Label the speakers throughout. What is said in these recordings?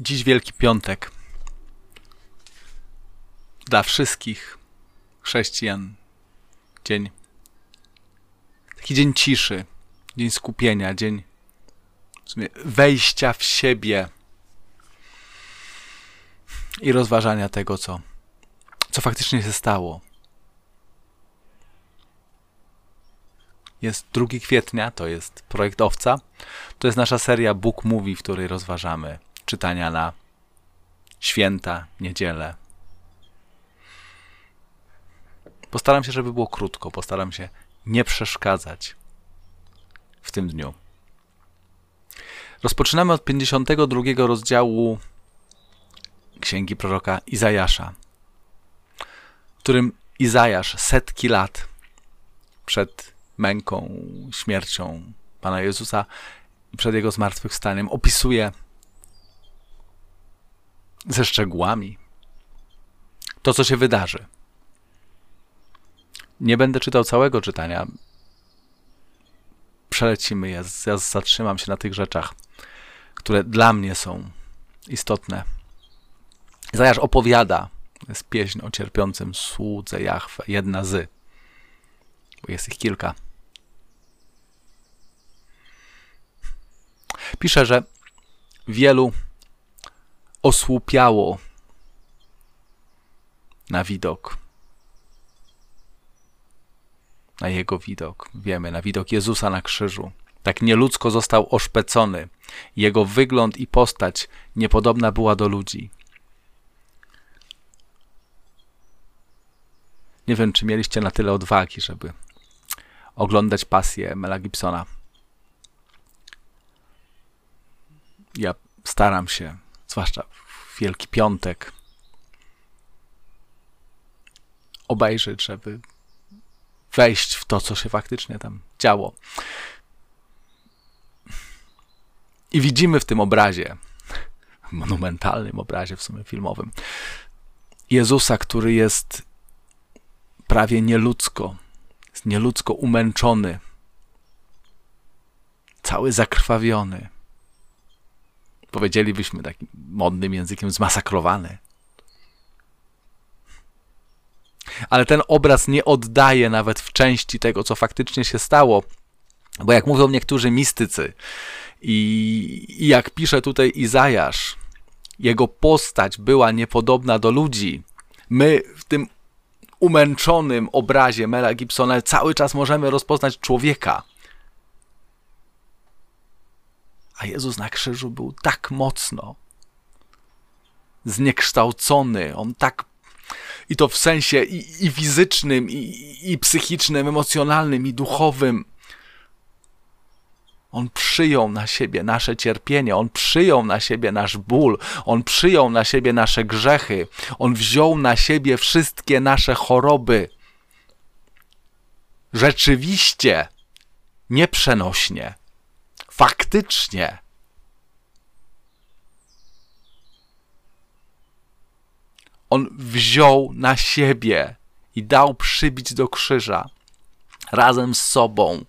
Speaker 1: Dziś Wielki Piątek. Dla wszystkich chrześcijan dzień. Taki dzień ciszy, dzień skupienia, dzień wejścia w siebie i rozważania tego, co, co faktycznie się stało. Jest 2 kwietnia, to jest projekt Owca. To jest nasza seria Book Movie, w której rozważamy czytania na święta, niedzielę. Postaram się, żeby było krótko, postaram się nie przeszkadzać w tym dniu. Rozpoczynamy od 52 rozdziału Księgi proroka Izajasza, w którym Izajasz setki lat przed męką, śmiercią Pana Jezusa i przed Jego zmartwychwstaniem opisuje ze szczegółami to, co się wydarzy. Nie będę czytał całego czytania. Przelecimy je. Ja zatrzymam się na tych rzeczach, które dla mnie są istotne. Zajasz opowiada, jest pieśń o cierpiącym słudze Jahwe, jedna z, bo jest ich kilka. Pisze, że wielu osłupiało na widok. Na jego widok, wiemy, na widok Jezusa na krzyżu. Tak nieludzko został oszpecony. Jego wygląd i postać niepodobna była do ludzi. Nie wiem, czy mieliście na tyle odwagi, żeby oglądać pasję Mela Gibsona. Ja staram się zwłaszcza w Wielki Piątek, obejrzeć, żeby wejść w to, co się faktycznie tam działo. I widzimy w tym obrazie, monumentalnym obrazie w sumie filmowym, Jezusa, który jest prawie nieludzko, jest nieludzko umęczony, cały zakrwawiony powiedzielibyśmy takim modnym językiem, zmasakrowany. Ale ten obraz nie oddaje nawet w części tego, co faktycznie się stało, bo jak mówią niektórzy mistycy i, i jak pisze tutaj Izajasz, jego postać była niepodobna do ludzi. My w tym umęczonym obrazie Mela Gibsona cały czas możemy rozpoznać człowieka. A Jezus na krzyżu był tak mocno zniekształcony, on tak i to w sensie i, i fizycznym, i, i psychicznym, emocjonalnym, i duchowym. On przyjął na siebie nasze cierpienie, On przyjął na siebie nasz ból, On przyjął na siebie nasze grzechy, On wziął na siebie wszystkie nasze choroby. Rzeczywiście, nieprzenośnie faktycznie. On wziął na siebie i dał przybić do krzyża razem z sobą.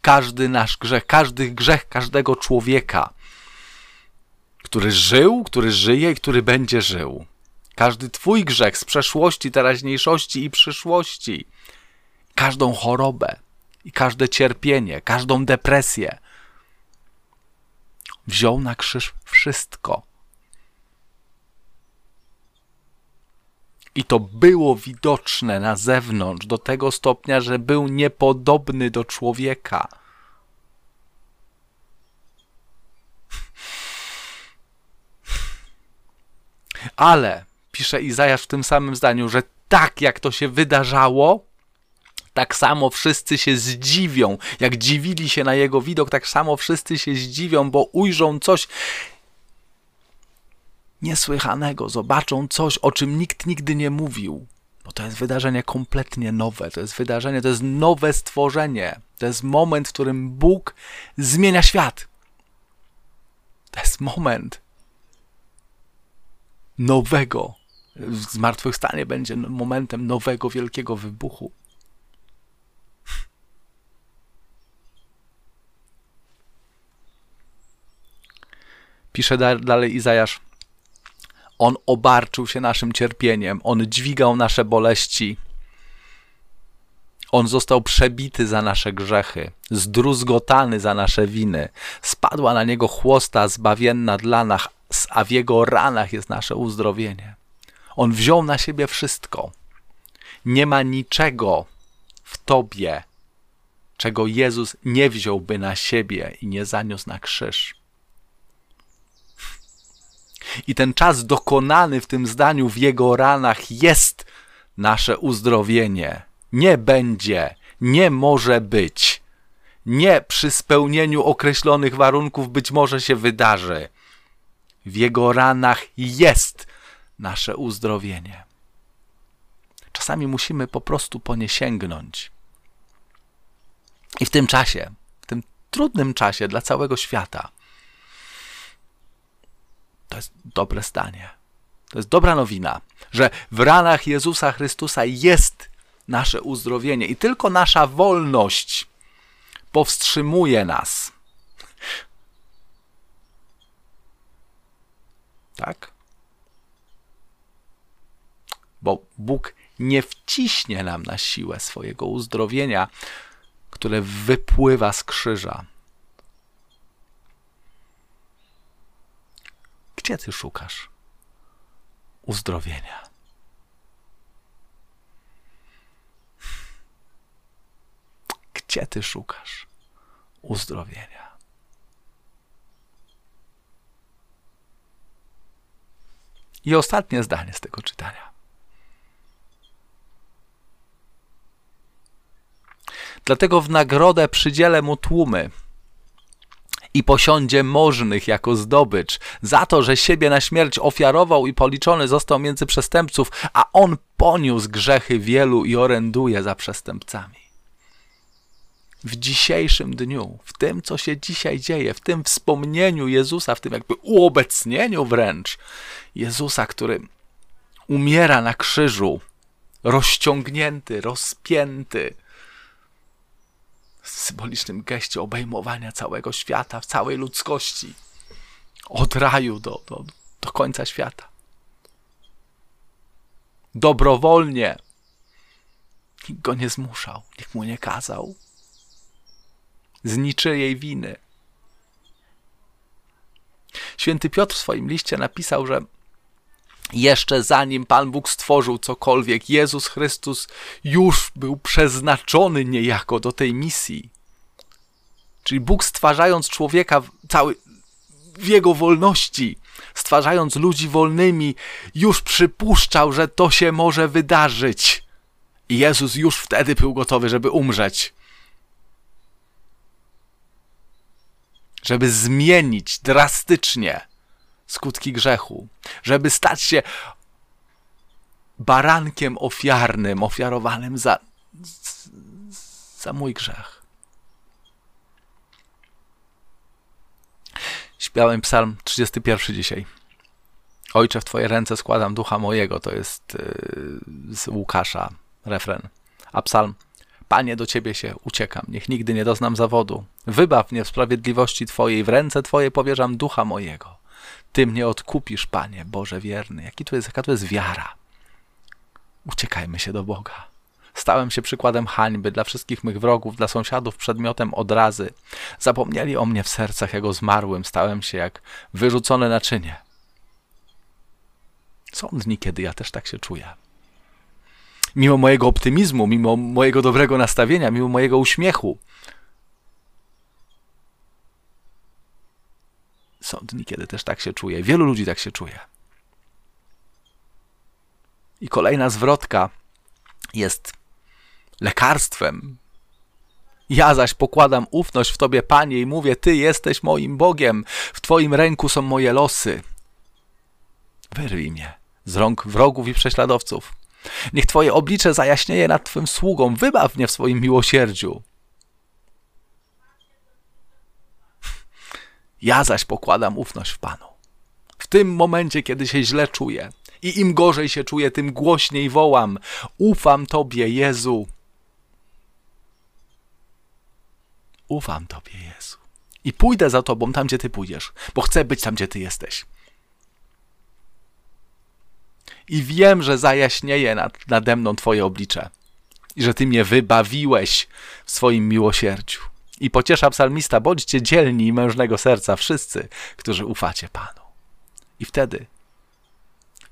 Speaker 1: Każdy nasz grzech, każdy grzech każdego człowieka, który żył, który żyje i który będzie żył. Każdy Twój grzech z przeszłości, teraźniejszości i przyszłości, każdą chorobę, i każde cierpienie, każdą depresję. Wziął na krzyż wszystko. I to było widoczne na zewnątrz do tego stopnia, że był niepodobny do człowieka. Ale, pisze Izajasz w tym samym zdaniu, że tak jak to się wydarzało, tak samo wszyscy się zdziwią. Jak dziwili się na jego widok, tak samo wszyscy się zdziwią, bo ujrzą coś niesłychanego, zobaczą coś, o czym nikt nigdy nie mówił. Bo to jest wydarzenie kompletnie nowe, to jest wydarzenie, to jest nowe stworzenie. To jest moment, w którym Bóg zmienia świat. To jest moment nowego. Zmartwychwstanie będzie momentem nowego, wielkiego wybuchu. Pisze dalej Izajasz. On obarczył się naszym cierpieniem, on dźwigał nasze boleści. On został przebity za nasze grzechy, zdruzgotany za nasze winy. Spadła na niego chłosta zbawienna dla nas, a w jego ranach jest nasze uzdrowienie. On wziął na siebie wszystko. Nie ma niczego w tobie, czego Jezus nie wziąłby na siebie i nie zaniósł na krzyż. I ten czas dokonany w tym zdaniu w jego ranach jest nasze uzdrowienie. Nie będzie, nie może być. Nie przy spełnieniu określonych warunków być może się wydarzy. W jego ranach jest nasze uzdrowienie. Czasami musimy po prostu po nie sięgnąć. I w tym czasie, w tym trudnym czasie dla całego świata, to jest dobre zdanie. To jest dobra nowina, że w ranach Jezusa Chrystusa jest nasze uzdrowienie i tylko nasza wolność powstrzymuje nas. Tak? Bo Bóg nie wciśnie nam na siłę swojego uzdrowienia, które wypływa z krzyża. Gdzie ty szukasz uzdrowienia? Gdzie ty szukasz uzdrowienia? I ostatnie zdanie z tego czytania. Dlatego w nagrodę przydzielę mu tłumy i posiądzie możnych jako zdobycz, za to, że siebie na śmierć ofiarował i policzony został między przestępców, a on poniósł grzechy wielu i oręduje za przestępcami. W dzisiejszym dniu, w tym, co się dzisiaj dzieje, w tym wspomnieniu Jezusa, w tym jakby uobecnieniu wręcz Jezusa, który umiera na krzyżu, rozciągnięty, rozpięty, symbolicznym geście obejmowania całego świata, całej ludzkości, od raju do, do, do końca świata. Dobrowolnie. Nikt go nie zmuszał, nikt mu nie kazał. Z niczyjej winy. Święty Piotr w swoim liście napisał, że jeszcze zanim Pan Bóg stworzył cokolwiek, Jezus Chrystus już był przeznaczony niejako do tej misji. Czyli Bóg stwarzając człowieka cały w jego wolności, stwarzając ludzi wolnymi, już przypuszczał, że to się może wydarzyć. I Jezus już wtedy był gotowy, żeby umrzeć. Żeby zmienić drastycznie skutki grzechu, żeby stać się barankiem ofiarnym, ofiarowanym za, za mój grzech. Śpiałem psalm 31 dzisiaj. Ojcze, w Twoje ręce składam ducha mojego. To jest yy, z Łukasza refren. A psalm Panie, do Ciebie się uciekam, niech nigdy nie doznam zawodu. Wybaw mnie w sprawiedliwości Twojej, w ręce Twoje powierzam ducha mojego. Ty mnie odkupisz, Panie, Boże wierny. Jaki to jest, jaka to jest wiara? Uciekajmy się do Boga. Stałem się przykładem hańby dla wszystkich mych wrogów, dla sąsiadów przedmiotem odrazy. Zapomnieli o mnie w sercach, jak o zmarłym. Stałem się jak wyrzucone naczynie. Są dni, kiedy ja też tak się czuję. Mimo mojego optymizmu, mimo mojego dobrego nastawienia, mimo mojego uśmiechu, Są dni, kiedy też tak się czuje. Wielu ludzi tak się czuje. I kolejna zwrotka jest lekarstwem. Ja zaś pokładam ufność w Tobie, Panie, i mówię: Ty jesteś moim Bogiem, w Twoim ręku są moje losy. Wyrwij mnie z rąk wrogów i prześladowców. Niech Twoje oblicze zajaśnieje nad Twym sługą, wybaw mnie w swoim miłosierdziu. Ja zaś pokładam ufność w Panu. W tym momencie, kiedy się źle czuję i im gorzej się czuję, tym głośniej wołam: Ufam Tobie, Jezu. Ufam Tobie, Jezu. I pójdę za tobą tam, gdzie ty pójdziesz, bo chcę być tam, gdzie ty jesteś. I wiem, że zajaśnieje nad, nade mną twoje oblicze. I że ty mnie wybawiłeś w swoim miłosierdziu. I pociesza psalmista, bądźcie dzielni i mężnego serca wszyscy, którzy ufacie Panu. I wtedy,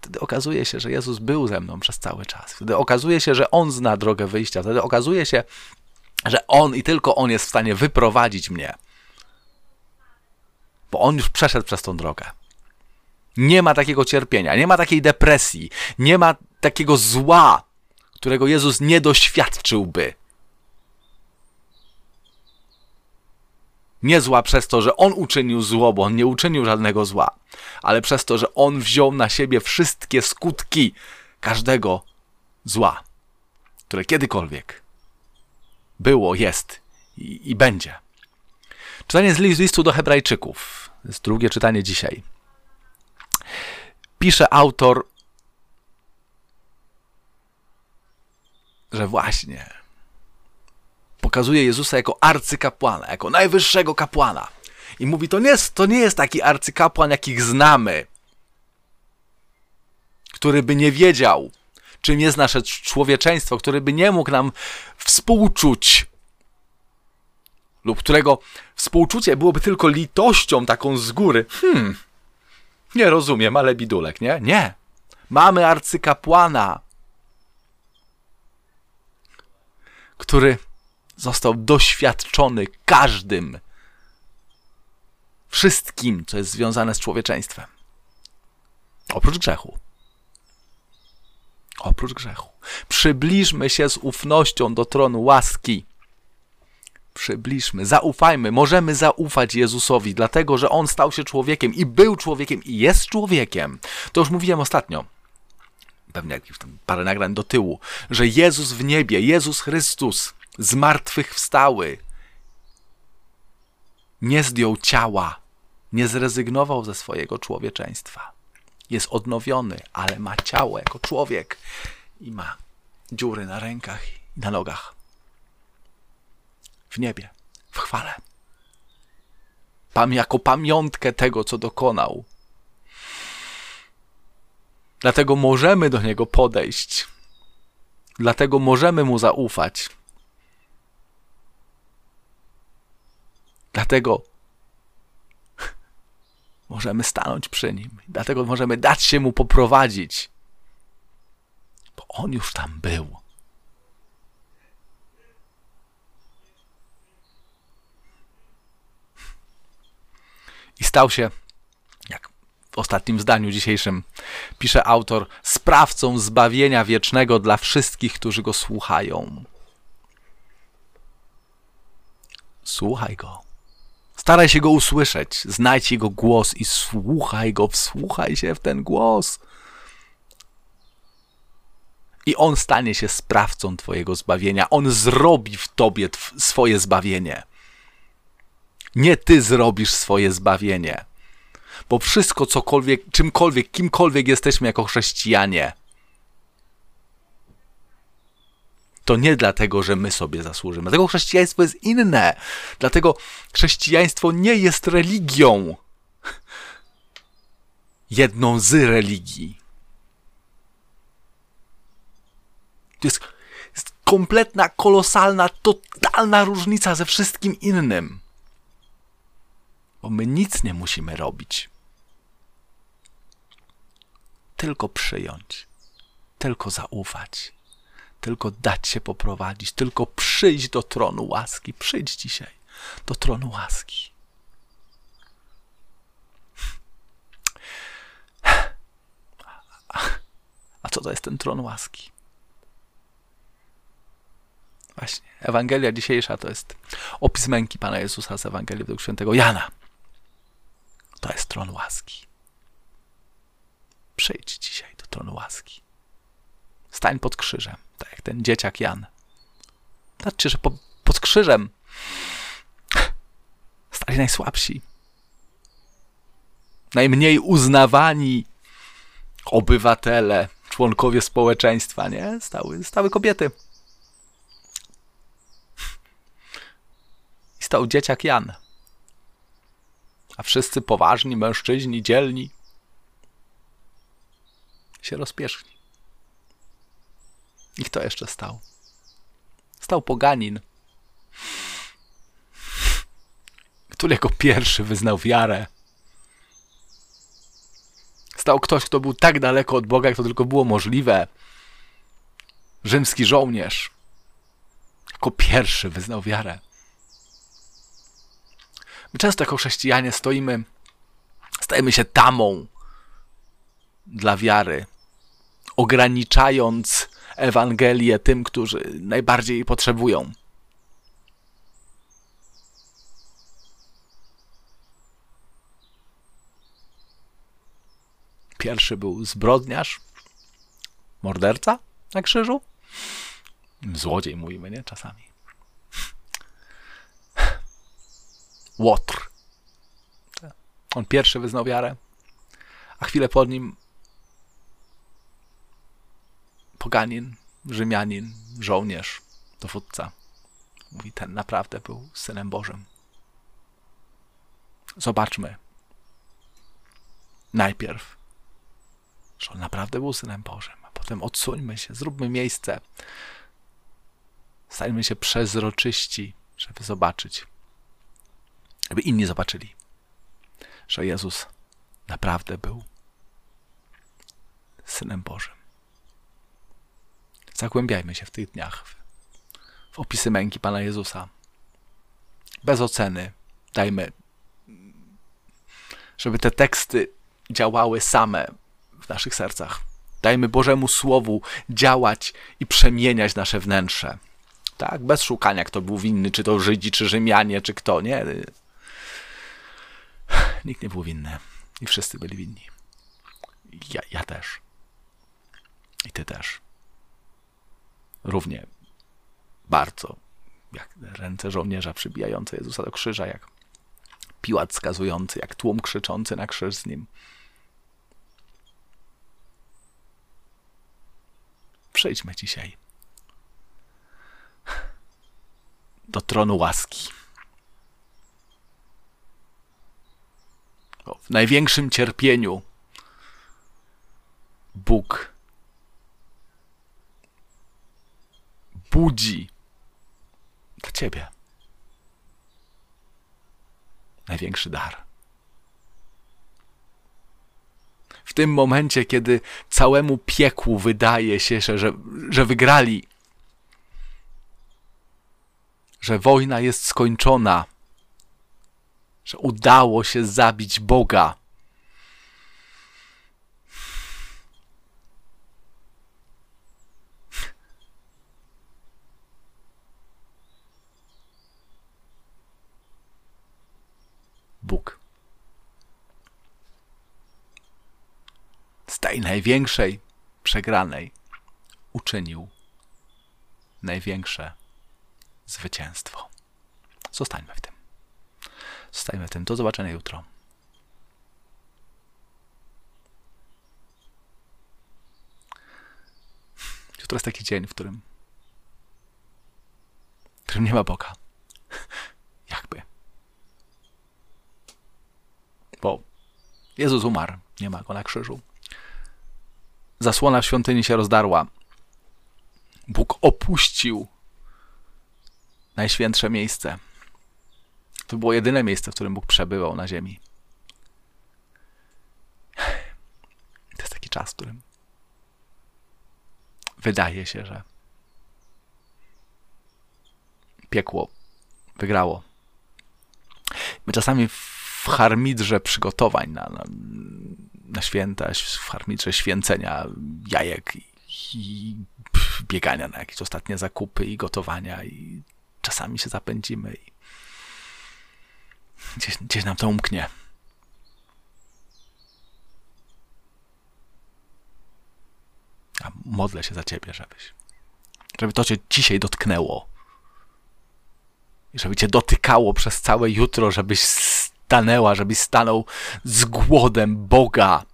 Speaker 1: wtedy okazuje się, że Jezus był ze mną przez cały czas. Wtedy okazuje się, że On zna drogę wyjścia. Wtedy okazuje się, że On i tylko On jest w stanie wyprowadzić mnie. Bo On już przeszedł przez tą drogę. Nie ma takiego cierpienia, nie ma takiej depresji, nie ma takiego zła, którego Jezus nie doświadczyłby. Nie zła przez to, że On uczynił zło, bo On nie uczynił żadnego zła, ale przez to, że On wziął na siebie wszystkie skutki każdego zła, które kiedykolwiek było, jest i, i będzie. Czytanie z listu do Hebrajczyków. Jest drugie czytanie dzisiaj. Pisze autor, że właśnie pokazuje Jezusa jako arcykapłana, jako najwyższego kapłana. I mówi, to nie jest, to nie jest taki arcykapłan, jakich znamy, który by nie wiedział, czym jest nasze człowieczeństwo, który by nie mógł nam współczuć, lub którego współczucie byłoby tylko litością taką z góry. Hmm, nie rozumiem, ale bidulek, nie? Nie. Mamy arcykapłana, który został doświadczony każdym, wszystkim, co jest związane z człowieczeństwem. Oprócz grzechu. Oprócz grzechu. Przybliżmy się z ufnością do tronu łaski. Przybliżmy, zaufajmy, możemy zaufać Jezusowi, dlatego że On stał się człowiekiem i był człowiekiem i jest człowiekiem. To już mówiłem ostatnio pewnie jakieś tam parę nagrań do tyłu, że Jezus w niebie, Jezus Chrystus zmartwychwstały, nie zdjął ciała, nie zrezygnował ze swojego człowieczeństwa. Jest odnowiony, ale ma ciało jako człowiek i ma dziury na rękach i na nogach. W niebie, w chwale. Pam jako pamiątkę tego, co dokonał. Dlatego możemy do niego podejść. Dlatego możemy mu zaufać. Dlatego możemy stanąć przy nim. Dlatego możemy dać się mu poprowadzić. Bo on już tam był. I stał się, jak w ostatnim zdaniu dzisiejszym pisze autor, sprawcą zbawienia wiecznego dla wszystkich, którzy go słuchają. Słuchaj go. Staraj się go usłyszeć, znajdź jego głos i słuchaj go, wsłuchaj się w ten głos. I on stanie się sprawcą Twojego zbawienia. On zrobi w Tobie swoje zbawienie. Nie Ty zrobisz swoje zbawienie. Bo wszystko, cokolwiek, czymkolwiek, kimkolwiek jesteśmy jako chrześcijanie, to nie dlatego, że my sobie zasłużymy. Dlatego chrześcijaństwo jest inne. Dlatego chrześcijaństwo nie jest religią. Jedną z religii. To jest, jest kompletna, kolosalna, totalna różnica ze wszystkim innym. Bo my nic nie musimy robić. Tylko przyjąć, tylko zaufać tylko dać się poprowadzić, tylko przyjść do tronu łaski. Przyjdź dzisiaj do tronu łaski. A co to jest ten tron łaski? Właśnie, Ewangelia dzisiejsza to jest opis męki Pana Jezusa z Ewangelii według świętego Jana. To jest tron łaski. Przyjdź dzisiaj do tronu łaski. Stań pod krzyżem tak jak ten dzieciak Jan. Zobaczcie, że po, pod krzyżem stali najsłabsi, najmniej uznawani obywatele, członkowie społeczeństwa, nie? Stały, stały kobiety. I stał dzieciak Jan. A wszyscy poważni mężczyźni, dzielni, się rozpieszli. I kto jeszcze stał? Stał poganin, który jako pierwszy wyznał wiarę. Stał ktoś, kto był tak daleko od Boga, jak to tylko było możliwe. Rzymski żołnierz. Jako pierwszy wyznał wiarę. My często jako chrześcijanie stoimy, stajemy się tamą dla wiary, ograniczając Ewangelię tym, którzy najbardziej jej potrzebują. Pierwszy był zbrodniarz, morderca na krzyżu. Złodziej mówimy, nie? Czasami. Łotr. On pierwszy wyznał wiarę, a chwilę po nim poganin, Rzymianin, żołnierz, dowódca. Mówi, ten naprawdę był synem Bożym. Zobaczmy. Najpierw, że on naprawdę był synem Bożym, a potem odsuńmy się, zróbmy miejsce. Stańmy się przezroczyści, żeby zobaczyć, żeby inni zobaczyli, że Jezus naprawdę był synem Bożym. Zagłębiajmy się w tych dniach w, opisy męki Pana Jezusa. Bez oceny dajmy, żeby te teksty działały same w naszych sercach. Dajmy Bożemu Słowu działać i przemieniać nasze wnętrze. Tak, bez szukania, kto był winny, czy to Żydzi, czy Rzymianie, czy kto, nie. Nikt nie był winny. I wszyscy byli winni. Ja, ja też. I ty też równie bardzo jak ręce żołnierza przybijające Jezusa do krzyża, jak piłat skazujący, jak tłum krzyczący na krzyż z nim. Przejdźmy dzisiaj do tronu łaski. w największym cierpieniu Bóg budzi dla ciebie największy dar. W tym momencie, kiedy całemu piekłu wydaje się, że, że wygrali, że wojna jest skończona, że udało się zabić Boga. Bóg. Z tej największej przegranej uczynił największe zwycięstwo. Zostańmy w tym. Zostańmy w tym. Do zobaczenia jutro. Jutro jest taki dzień, w którym, w którym nie ma Boga. Jakby bo Jezus umarł, nie ma go na krzyżu. Zasłona w świątyni się rozdarła. Bóg opuścił najświętsze miejsce. To było jedyne miejsce, w którym Bóg przebywał na ziemi. To jest taki czas, w którym wydaje się, że piekło wygrało. My czasami w harmidrze przygotowań na, na, na święta, w harmidrze święcenia jajek i, biegania na jakieś ostatnie zakupy i gotowania i czasami się zapędzimy i gdzieś, gdzieś nam to umknie. A modlę się za ciebie, żebyś, żeby to cię dzisiaj dotknęło. Żeby cię dotykało przez całe jutro, żebyś stanęła, żebyś stanął z głodem Boga.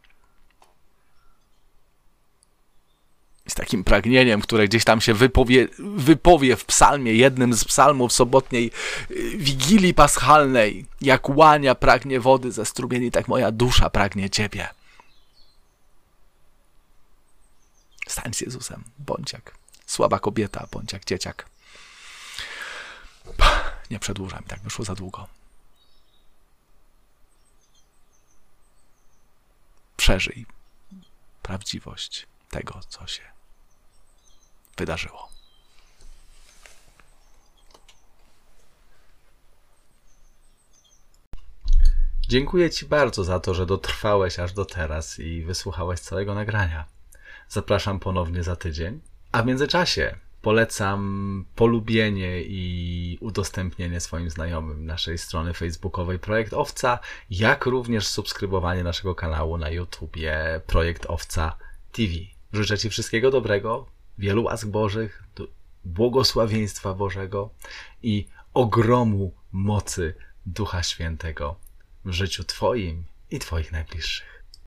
Speaker 1: Z takim pragnieniem, które gdzieś tam się wypowie, wypowie w psalmie, jednym z psalmów sobotniej y, Wigilii Paschalnej. Jak łania pragnie wody ze strumieni, tak moja dusza pragnie Ciebie. Stań z Jezusem, bądź jak słaba kobieta, bądź jak dzieciak. Nie przedłużam, tak wyszło za długo. Przeżyj prawdziwość tego, co się wydarzyło. Dziękuję Ci bardzo za to, że dotrwałeś aż do teraz i wysłuchałeś całego nagrania. Zapraszam ponownie za tydzień. A w międzyczasie polecam polubienie i udostępnienie swoim znajomym naszej strony facebookowej Projekt Owca, jak również subskrybowanie naszego kanału na YouTubie Projekt Owca TV. Życzę Ci wszystkiego dobrego, wielu łask Bożych, błogosławieństwa Bożego i ogromu mocy Ducha Świętego w życiu Twoim i Twoich najbliższych.